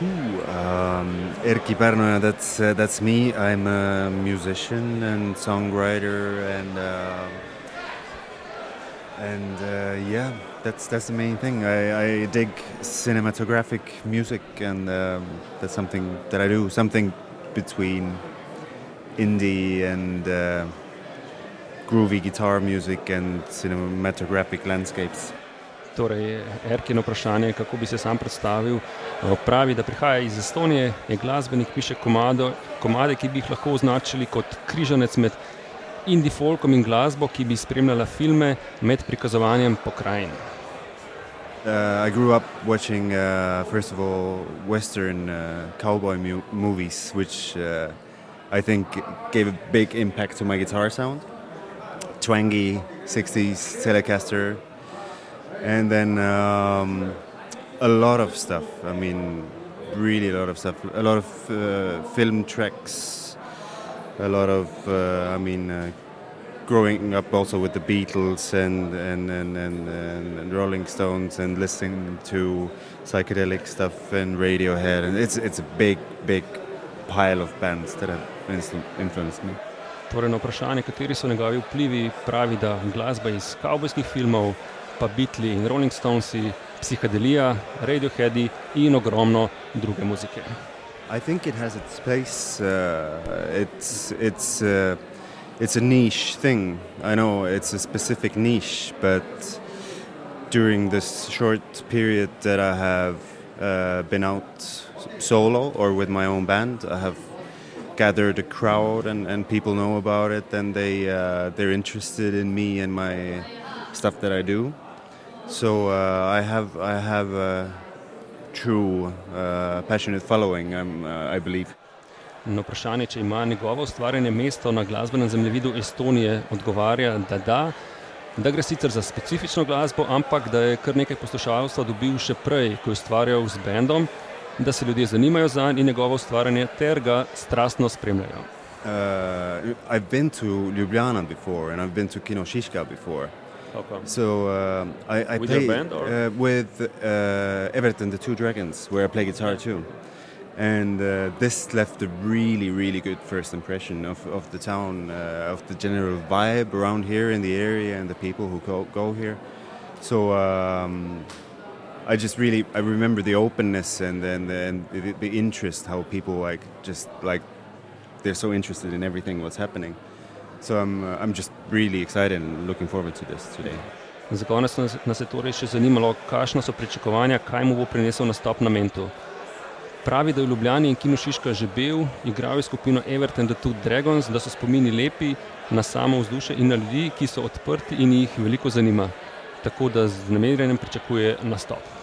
Um, Erkki Pärnoja, that's uh, that's me. I'm a musician and songwriter, and uh, and uh, yeah, that's that's the main thing. I, I dig cinematographic music, and um, that's something that I do. Something between indie and uh, groovy guitar music and cinematographic landscapes. Torej, Erkino vprašanje, kako bi se sam predstavil. Eh, pravi, da prihaja iz Estonije, je glasbenik, piše komado, komade, ki bi jih lahko označili kot križanec med indie folkom in glasbo, ki bi spremljala filme med prikazovanjem pokrajin. Uh, I grew up watching, uh, first of all, Western uh, cowboy mu movies, which uh, I think gave a big impact to my guitar sound. Twangy 60s Telecaster, and then um, a lot of stuff. I mean, really a lot of stuff. A lot of uh, film tracks. A lot of, uh, I mean, uh, growing up also with the Beatles and and, and, and, and Rolling Stones and listening to psychedelic stuff and Radiohead, and it's it's a big big pile of bands that have influenced me. Torej, na vprašanje, kateri so njegovi vplivi, pravi, da glasba iz kavbojskih filmov, pa in Rolling psihedelija, in ogromno druge muzike. I think it has its place. Uh, it's it's uh, it's a niche thing. I know it's a specific niche, but during this short period that I have uh, been out solo or with my own band, I have gathered a crowd and, and people know about it and they uh, they're interested in me and my stuff that I do. So uh, I have I have a true uh, passionate following. Uh, I believe. Na vprašanje, če ima njegovo ustvarjanje mesto na glasbenem zemljevidu Estonije, odgovarja, da da. Da gre sicer za specifično glasbo, ampak da je kar nekaj poslušalstva dobil še prej, ko je ustvarjal z bendom, da se ljudje zanimajo za njegovo ustvarjanje ter ga strastno spremljajo. Uh, I've been to Ljubljana before and I've been to Kino Šiška before. So uh, I, I with play band, uh, with uh, Everton, the Two Dragons, where I play guitar too. And uh, this left a really, really good first impression of, of the town, uh, of the general vibe around here in the area, and the people who go, go here. So um, I just really I remember the openness and and, and the, the interest, how people like just like they're so interested in everything what's happening. So I'm, uh, I'm just really excited and looking forward to this today. Za konec nas je torej še zanimalo, kakšno so pričakovanja, kaj mu bo prinesel nastop na Mentu. Pravi, da je v Ljubljani in Kino Šiška že bil, igral je skupino Everton The Two Dragons, da so spomini lepi na samo vzdušje in na ljudi, ki so odprti in jih veliko zanima. Tako da z namerjenjem pričakuje nastop.